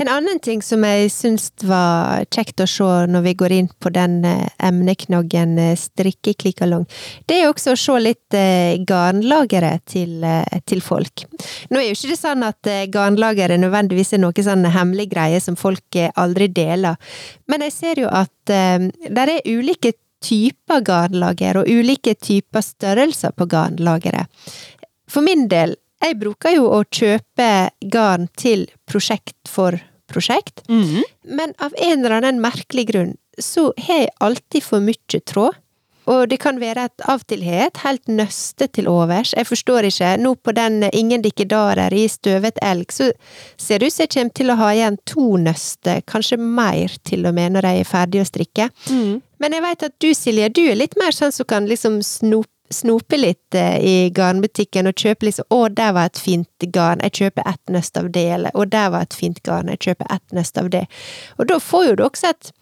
En annen ting som jeg syns var kjekt å se når vi går inn på den eh, emneknaggen eh, strikkeklikkalong, det er også å se litt garnlagere garnlageret til, eh, til folk. Nå er jo ikke det sånn at garnlagere nødvendigvis er noe sånn hemmelig greie som folk eh, aldri deler, men jeg ser jo at det er ulike typer garnlager og ulike typer størrelser på garnlageret. For min del, jeg bruker jo å kjøpe garn til prosjekt for prosjekt, Mhm. men av en eller annen merkelig grunn så har jeg alltid for mye tråd. Og det kan være at av og til har jeg et helt nøste til overs. Jeg forstår ikke. Nå på den Ingen dikkedarer i Støvet elg, så ser det ut som jeg kommer til å ha igjen to nøster, kanskje mer til og med, når jeg er ferdig å strikke. Mm. Men jeg veit at du, Silje, du er litt mer sånn som kan liksom snope snope litt eh, i garnbutikken og kjøpe liksom 'Å, der var et fint garn, jeg kjøper ett nøst av det', eller 'Å, der var et fint garn, jeg kjøper ett nøst av det'. Og da får jo du også et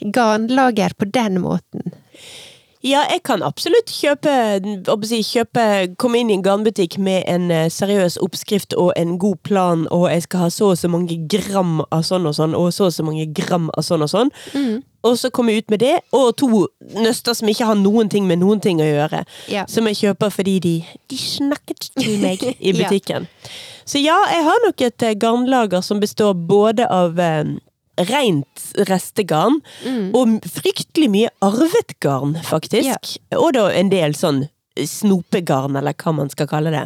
garnlager på den måten. Ja, jeg kan absolutt kjøpe, si, kjøpe Komme inn i en garnbutikk med en eh, seriøs oppskrift og en god plan, og jeg skal ha så og så mange gram av sånn og sånn, og så og så mange gram av sånn og sånn. Og så komme ut med det, og to nøster som ikke har noen ting med noen ting å gjøre. Ja. Som jeg kjøper fordi de, de snakket til meg i Ja. butikken. Så ja, jeg har nok et eh, garnlager som består både av eh, rent restegarn og fryktelig mye arvet garn, faktisk. Og da en del sånn snopegarn, eller hva man skal kalle det.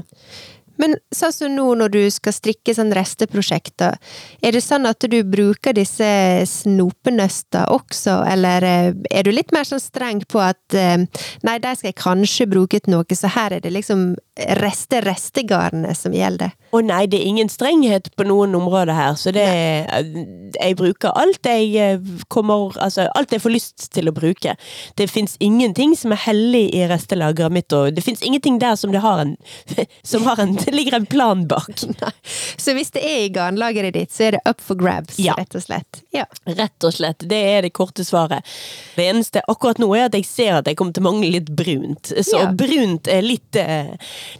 Men sånn som nå når du skal strikke sånn resteprosjekter, er det sånn at du bruker disse snopenøster også, eller eh, er du litt mer sånn streng på at eh, nei, de skal jeg kanskje bruke til noe, så her er det liksom reste-restegarnet som gjelder? Å nei, det er ingen strenghet på noen områder her, så det Jeg bruker alt jeg eh, kommer Altså, alt jeg får lyst til å bruke. Det fins ingenting som er hellig i restelageret mitt, og det fins ingenting der som det har en Som har en Det ligger en plan bak. Nei. Så hvis det er i garnlageret ditt, så er det up for grabs, Ja. rett og slett? Ja. Rett og slett. Det er det korte svaret. Det eneste akkurat nå er at jeg ser at jeg kommer til å mangle litt brunt. Så Ja. brunt er litt eh,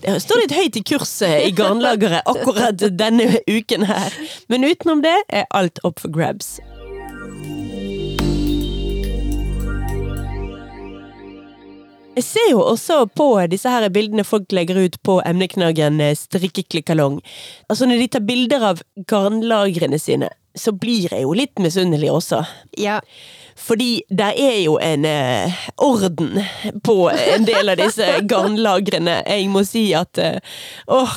Det står litt høyt i kurset i garnlageret akkurat denne uken her. Men utenom det er alt up for grabs. Jeg ser jo også på disse her bildene folk legger ut på emneknaggen eh, strikkeklikkalong. Altså Når de tar bilder av garnlagrene sine, så blir jeg jo litt misunnelig også. ja. Fordi der er jo en eh, orden på en del av disse garnlagrene. Jeg må si at eh, åh,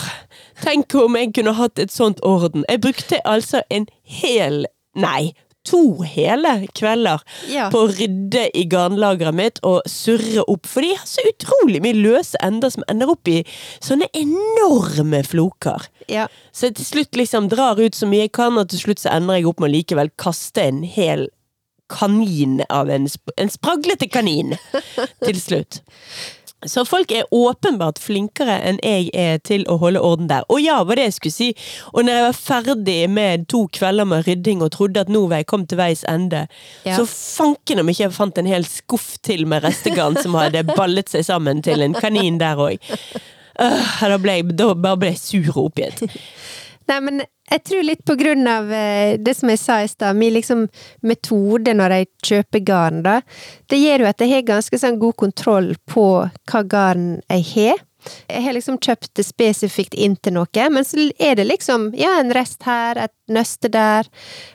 tenk om jeg kunne hatt et sånt orden. Jeg brukte altså en hel, nei, to hele kvelder Ja. på å rydde i garnlageret mitt og surre opp. For de har så utrolig mye løse ender som ender opp i sånne enorme floker. ja. Så jeg til slutt liksom drar ut så mye jeg kan, og til slutt så ender jeg opp med å likevel kaste en hel kanin av en, sp en spraglete kanin til slutt. Så folk er åpenbart flinkere enn jeg er til å holde orden der. Og ja, var det jeg skulle si. Og når jeg var ferdig med to kvelder med rydding og trodde at nå var jeg kommet til veis ende, Ja. så fanken om ikke jeg fant en hel skuff til med restegarn som hadde ballet seg sammen til en kanin der òg. da ble jeg da bare ble jeg sur og oppgitt. Nei, men jeg tror litt på grunn av eh, det som jeg sa i stad, min liksom metode når jeg kjøper garn, da. Det gjør jo at jeg har ganske sånn god kontroll på hva garn jeg har. Jeg har liksom kjøpt det spesifikt inn til noe, men så er det liksom ja, en rest her, et nøste der,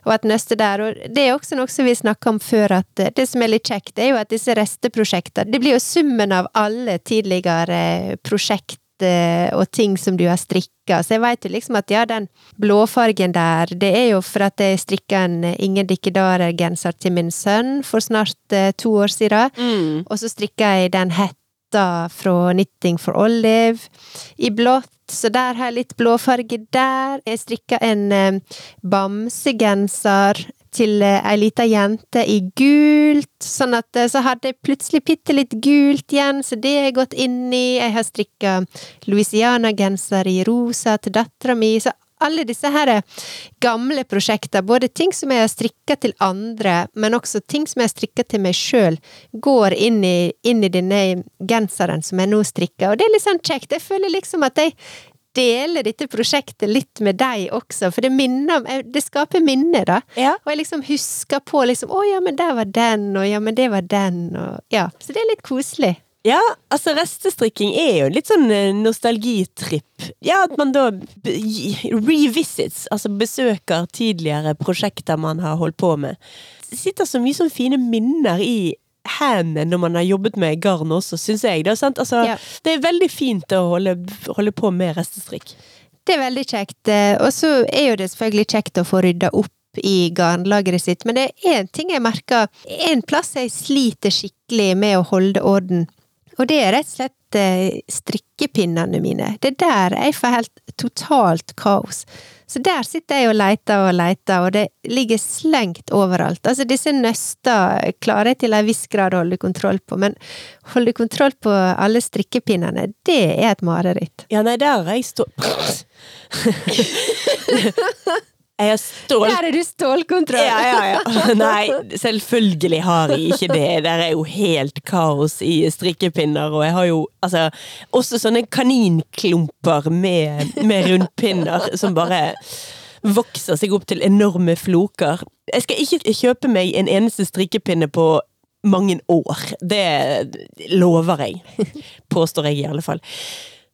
og et nøste der. Og det er også noe som vi snakka om før, at eh, det som er litt kjekt, er jo at disse resteprosjektene, det blir jo summen av alle tidligere prosjekt eh, og ting som du har strikka. Så jeg veit jo liksom at ja, den blåfargen der, det er jo for at jeg strikka en eh, Ingen Dikkedarer-genser til min sønn for snart eh, to år siden. Mm. Og så strikka jeg den hetta fra Knitting for Olive i blått. Så der har jeg litt blåfarge der. Jeg strikka en eh, bamsegenser til eh, ei lita jente i gult. Sånn at eh, så hadde jeg plutselig bitte litt gult igjen, så det har jeg gått inn i. Jeg har strikka Louisiana-genser i rosa til dattera mi. Så alle disse her gamle prosjekter, både ting som jeg har strikka til andre, men også ting som jeg har strikka til meg sjøl, går inn i, inn i denne genseren som jeg nå strikker. Og det er litt sånn kjekt. Jeg føler liksom at jeg deler dette prosjektet litt med deg også, for det minner Det skaper minner, da. Ja. Og jeg liksom husker på liksom Å ja, men der var den, og ja, men det var den, og Ja. Så det er litt koselig. Ja, altså restestrikking er jo litt sånn eh, nostalgitripp. Ja, at man da revisits, altså besøker tidligere prosjekter man har holdt på med. Det sitter så mye sånn fine minner i hendene når man har jobbet med garn også, syns jeg. Det er, sant? Altså, Ja. det er veldig fint å holde, holde på med restestrikk. Det er veldig kjekt. eh, Og så er jo det selvfølgelig kjekt å få rydda opp i garnlageret sitt, men det er én ting jeg merker. En plass jeg sliter skikkelig med å holde orden, og det er rett og slett eh, strikkepinnene mine. Det er der jeg får helt totalt kaos. Så der sitter jeg og leter og leter, og det ligger slengt overalt. Altså, disse nøster klarer jeg til en viss grad å holde kontroll på, men holde kontroll på alle strikkepinnene, det er et mareritt. Ja, nei, der har jeg stått Jeg har stål... Der er du stålkontroll! Ja, ja, ja. Nei, selvfølgelig har jeg ikke det. Der er jo helt kaos i strikkepinner, og jeg har jo altså også sånne kaninklumper med, med rundpinner som bare vokser seg opp til enorme floker. Jeg skal ikke kjøpe meg en eneste strikkepinne på mange år. Det lover jeg. Påstår jeg i alle fall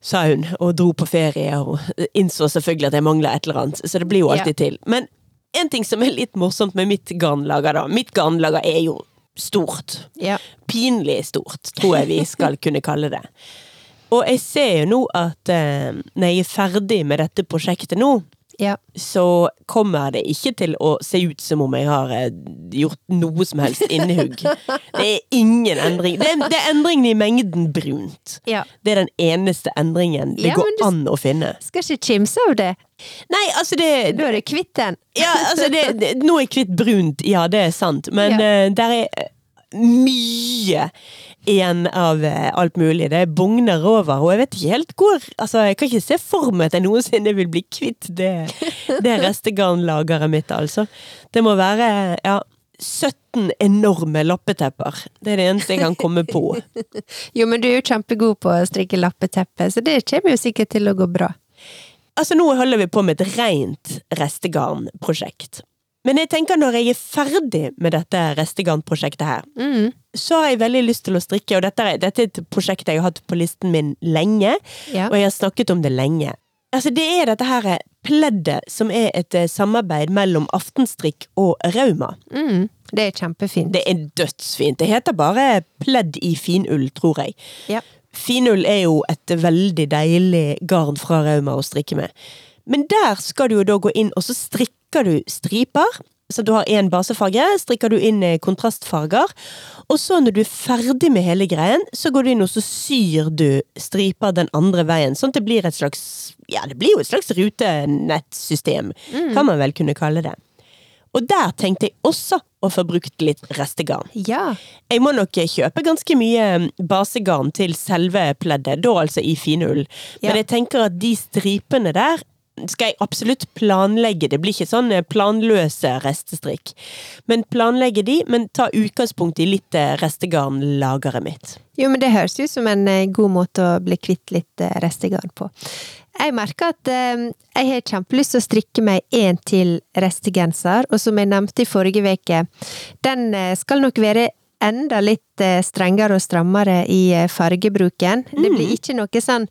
sa hun, og dro på ferie og innså selvfølgelig at jeg mangla et eller annet. Så det blir jo alltid til. Men en ting som er litt morsomt med mitt garnlager, da. Mitt garnlager er jo stort. Ja. Pinlig stort, tror jeg vi skal kunne kalle det. Og jeg ser jo nå at eh, når jeg er ferdig med dette prosjektet nå, ja. så kommer det ikke til å se ut som om jeg har eh, gjort noe som helst innehugg. Det er ingen endring. Det er, det er endringen i mengden brunt. ja. Det er den eneste endringen det Ja, går du- an å finne. Skal ikke kimse av det. Nei, altså det, Da er du kvitt den. ja, altså det, det Nå er jeg kvitt brunt, ja det er sant, men eh, der er eh, mye igjen av eh, alt mulig. Det bugner over, og jeg vet ikke helt hvor Altså, jeg kan ikke se for meg at jeg noensinne vil bli kvitt det, det restegarnlageret mitt, altså. Det må være, ja 17 enorme lappetepper. Det er det eneste jeg kan komme på. Jo, men du er jo kjempegod på å strikke lappeteppe, så det kommer jo sikkert til å gå bra. Altså, nå holder vi på med et rent restegarnprosjekt. Men jeg tenker når jeg er ferdig med dette restegarnprosjektet her, Mm. så har jeg veldig lyst til å strikke, og dette dette er et prosjekt jeg har hatt på listen min lenge, Ja. og jeg har snakket om det lenge. Altså, det er dette her pleddet som er et eh, samarbeid mellom Aftenstrikk og Rauma. Mm. Det er kjempefint. Det er dødsfint. Det heter bare pledd i finull, tror jeg. Ja. Finull er jo et veldig deilig garn fra Rauma å strikke med. Men der skal du jo da gå inn, og så strikker du striper. Så du har én basefarge, strikker du inn eh, kontrastfarger. Og så når du er ferdig med hele greien, så går du inn og så syr du striper den andre veien. Sånn at det blir et slags Ja, det blir jo et slags rutenettsystem, kan man vel kunne kalle det. Og der tenkte jeg også å få brukt litt restegarn. Ja. Jeg må nok kjøpe ganske mye basegarn til selve pleddet, da altså i finull. Ja. Men jeg tenker at de stripene der skal jeg absolutt planlegge. Det blir ikke sånn eh, planløse restestrikk. Men planlegge de, men ta utgangspunkt i litt eh, restegarnlageret mitt. Jo, men det høres ut som en eh, god måte å bli kvitt litt restegarn på. Jeg merker at eh, jeg har kjempelyst til å strikke meg en til restegenser, og som jeg nevnte i forrige uke, den skal nok være enda litt strengere og strammere i fargebruken. fargebruken. Det blir ikke noe sånn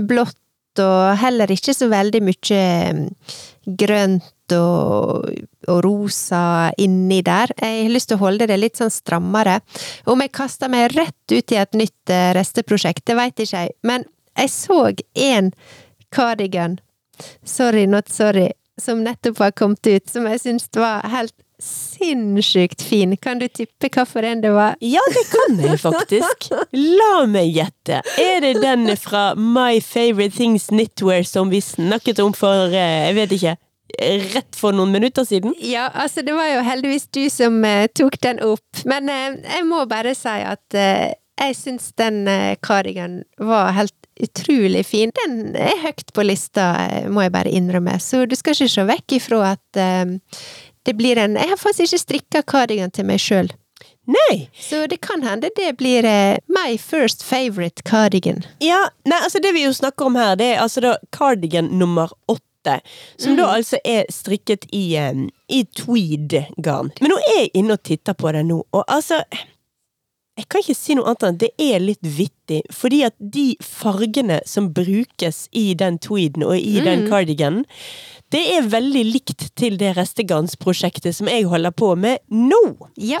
blått, og heller ikke så veldig mye eh, grønt og, og rosa inni der. Jeg har lyst til å holde det litt sånn strammere. Om jeg kaster meg rett ut i et nytt eh, resteprosjekt, det veit ikke jeg, men jeg så en cardigan, sorry not sorry, som nettopp var kommet ut, som jeg syns var helt sinnssykt fin. Kan du tippe hvilken det var? Ja, det kan jeg faktisk. La meg gjette. Er det den fra My Favorite Things Knitwear som vi snakket om for, eh, jeg vet ikke, rett for noen minutter siden? Ja, altså det var jo heldigvis du som uh, tok den opp, men uh, jeg må bare si at uh, jeg syns den cardigan var helt utrolig fin. Den er høyt på lista, må jeg bare innrømme, så du skal ikke se vekk ifra at det blir en Jeg har faktisk ikke strikka cardigan til meg sjøl, Nei. så det kan hende det blir eh, my first favorite cardigan. Ja, nei, altså det vi jo snakker om her, det er altså da cardigan nummer åtte. Som da altså er strikket i, um, i tweed-garn. Men nå er jeg inne og titter på det nå, og altså Jeg kan ikke si noe annet enn at det er litt vittig, fordi at de fargene som brukes i den tweeden og i den cardiganen, det er veldig likt til det restegansprosjektet som jeg holder på med nå. Ja.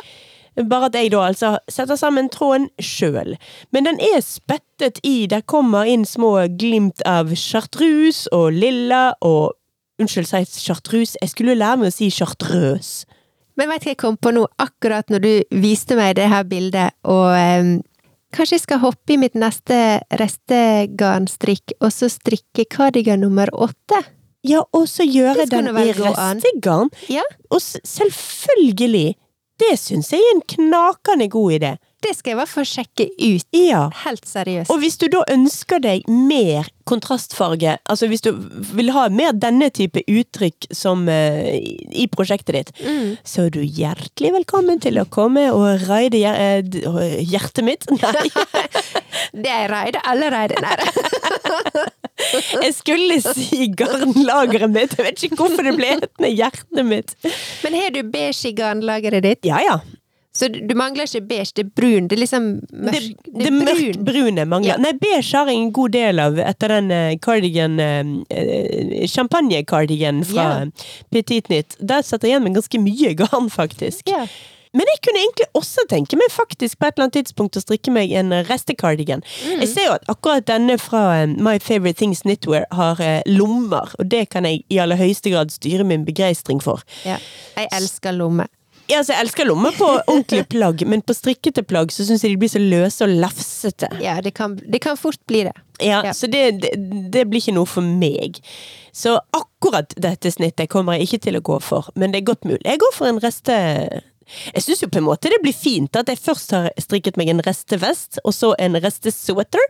Bare at jeg da altså setter sammen tråden sjøl. Men den er spettet i, der kommer inn små glimt av chartreuse og lilla og Unnskyld, si chartrus. Jeg skulle lære meg å si chartrøs. Men vet du hva jeg kom på nå, akkurat når du viste meg det her bildet, og um, kanskje jeg skal hoppe i mitt neste restegarnstrikk, og så strikke cardigan nummer åtte? Ja, og så gjøre den i restegarn. Ja, Og selvfølgelig! Det syns jeg er en knakende god idé. Det skal jeg i hvert fall sjekke ut. Ja. Helt seriøst. Og hvis du da ønsker deg mer kontrastfarge, altså hvis du vil ha mer denne type uttrykk som uh, i prosjektet ditt, Mm. så er du hjertelig velkommen til å komme og raide hjer uh, hjertet mitt. Nei, Det er reide allerede. Nei, jeg skulle si garnlageret mitt. Jeg vet ikke hvorfor det ble hetende hjertet mitt. Men har du beige i garnlageret ditt? Ja ja. Så du, mangler ikke beige, det er brun. Det er liksom Det, det, det, mørkt brune mangler. Ja. Nei, beige har jeg en god del av etter den eh, cardigan eh, eh, Champagne-cardigan fra Ja. Petit Nytt. Der setter jeg igjen med ganske mye garn, faktisk. Ja. Men jeg kunne egentlig også tenke meg faktisk på et eller annet tidspunkt å strikke meg en restekardigan. Mm. Jeg ser jo at akkurat denne fra eh, My Favorite Things Knitwear har eh, lommer, og det kan jeg i aller høyeste grad styre min begeistring for. ja. Jeg elsker lomme. Ja, altså, jeg elsker lommer på ordentlige plagg, men på strikkete plagg så syns jeg de blir så løse og lafsete. Ja, det kan, det kan fort bli det. Ja, Ja. Så det, det, det blir ikke noe for meg. Så akkurat dette snittet kommer jeg ikke til å gå for, men det er godt mulig. Jeg går for en reste... Jeg syns jo på en måte det blir fint at jeg først har strikket meg en restevest, og så en restesweater.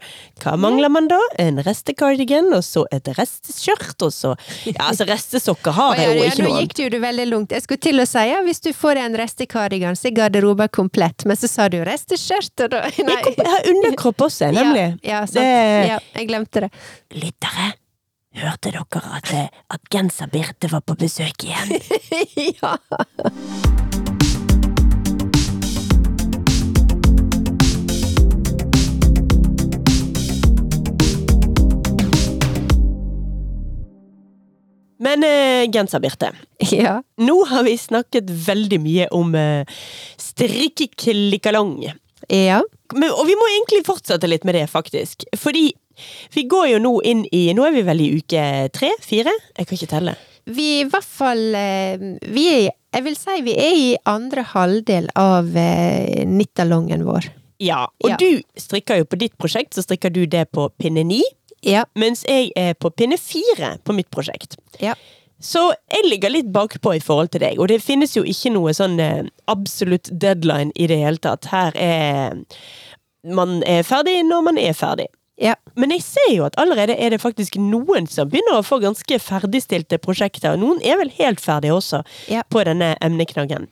Hva mangler man da? En restecardigan, og så et resteskjørt, og så Ja, altså restesokker har jeg jo ikke nå noe av. gikk du veldig langt. Jeg skulle til å si ja, hvis du får en restekardigan, så er garderoben komplett. Men så sa du resteskjørt, og da Jeg, jeg har underkropp også, nemlig. Ja, ja, sant. Det- ja, jeg glemte det. Lyttere, hørte dere at, eh, at Genser-Birte var på besøk igjen? ja. Men eh, Genser-Birte, ja. nå har vi snakket veldig mye om eh, strikkeklikkalong. Ja. Men, og vi må egentlig fortsette litt med det, faktisk. Fordi vi går jo nå inn i Nå er vi vel i uke tre? Fire? Jeg kan ikke telle. Vi er i hvert fall eh, Vi er Jeg vil si vi er i andre halvdel av eh, nittalongen vår. Ja, og Ja. du strikker jo på ditt prosjekt, så strikker du det på pinne ni. Ja. Mens jeg er på pinne fire på mitt prosjekt. Ja. Så jeg ligger litt bakpå i forhold til deg, og det finnes jo ikke noe sånn eh, absolutt deadline i det hele tatt. Her er Man er ferdig når man er ferdig. Ja. Men jeg ser jo at allerede er det faktisk noen som begynner å få ganske ferdigstilte prosjekter. og Noen er vel helt ferdige også Ja. på denne emneknaggen.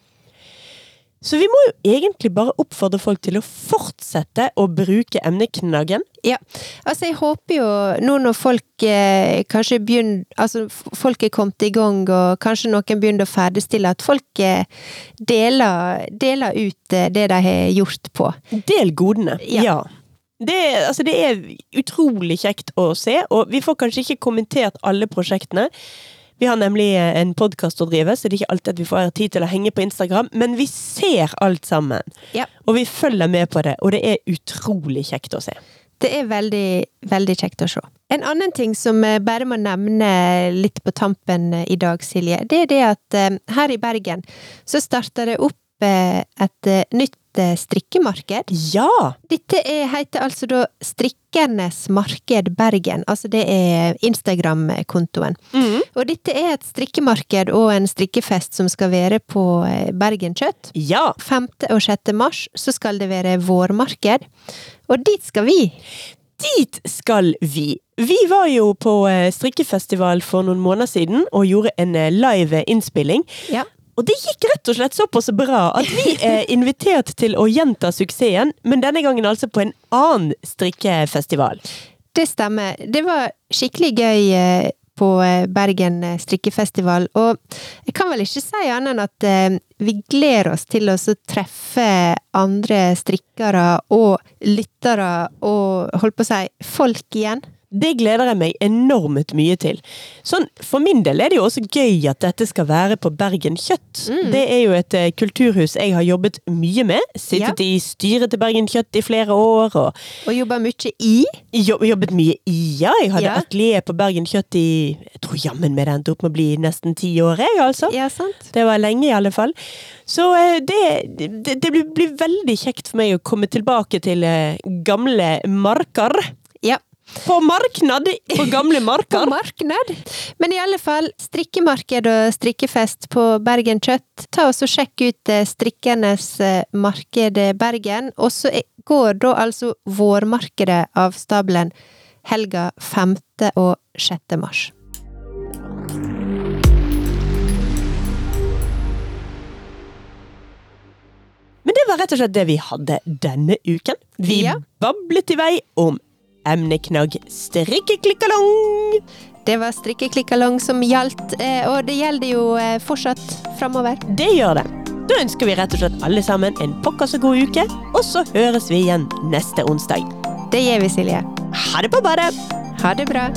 Så vi må jo egentlig bare oppfordre folk til å fortsette å bruke emneknaggen. Ja, altså jeg håper jo nå når folk eh, kanskje begynner Altså folk er kommet i gang, og kanskje noen begynner å ferdigstille, at folk eh, deler, deler ut eh, det de har gjort på. Del godene. Ja. Ja. Det, altså det er utrolig kjekt å se, og vi får kanskje ikke kommentert alle prosjektene. Vi har nemlig eh, en podkast å drive, så det er ikke alltid at vi får tid til å henge på Instagram, men vi ser alt sammen. Ja. Og vi følger med på det, og det er utrolig kjekt å se. Det er veldig, veldig kjekt å se. En annen ting som jeg bare må nevne litt på tampen eh, i dag, Silje, det er det at eh, her i Bergen så starter det opp eh, et eh, nytt eh, strikkemarked. Ja! Dette er, heter altså da Strikkernes Marked Bergen. Altså det er Instagram-kontoen. Mm. Og dette er et strikkemarked og en strikkefest som skal være på eh, Bergen Kjøtt. Ja! 5. og 6. mars så skal det være vårmarked. Og dit skal vi! Dit skal vi! Vi var jo på eh, strikkefestival for noen måneder siden og gjorde en live innspilling. Ja. Og det gikk rett og slett såpass bra at vi er invitert til å gjenta suksessen, men denne gangen altså på en annen strikkefestival. Det stemmer. Det var skikkelig gøy eh, på eh, Bergen eh, strikkefestival, og jeg kan vel ikke si annet enn at vi gleder oss til å treffe andre strikkere og lyttere og holdt på å si folk igjen. Det gleder jeg meg enormt mye til. Sånn, For min del er det jo også gøy at dette skal være på Bergen Kjøtt. Det er jo et eh, kulturhus jeg har jobbet mye med. Sittet i styret til Bergen Kjøtt i flere år. og Og jobba mye i. jobb, jobbet mye i, ja. Jeg hadde Ja. atelier på Bergen Kjøtt i Jeg tror jammen meg det endte opp med å bli nesten ti år, jeg, altså. Ja, sant? Det var lenge, i alle fall. Så eh, det, det, det blir, blir veldig kjekt for meg å komme tilbake til eh, gamle marker. På marknad på gamle På marknad. Men i alle fall, strikkemarked og strikkefest på Bergen Kjøtt. Ta oss og Sjekk ut eh, Strikkernes eh, marked Bergen. Og så går da altså vårmarkedet av stabelen helga 5. og 6. mars. Men det var rett og slett det vi hadde denne uken. Vi Ja. bablet i vei om emneknagg strikkeklikkalong. Det var strikkeklikkalong som gjaldt, eh, og det gjelder jo eh, fortsatt framover. Det gjør det. Da ønsker vi rett og slett alle sammen en pokker så god uke, og så høres vi igjen neste onsdag. Det gjør vi, Silje. Ha det på badet! Ha det bra.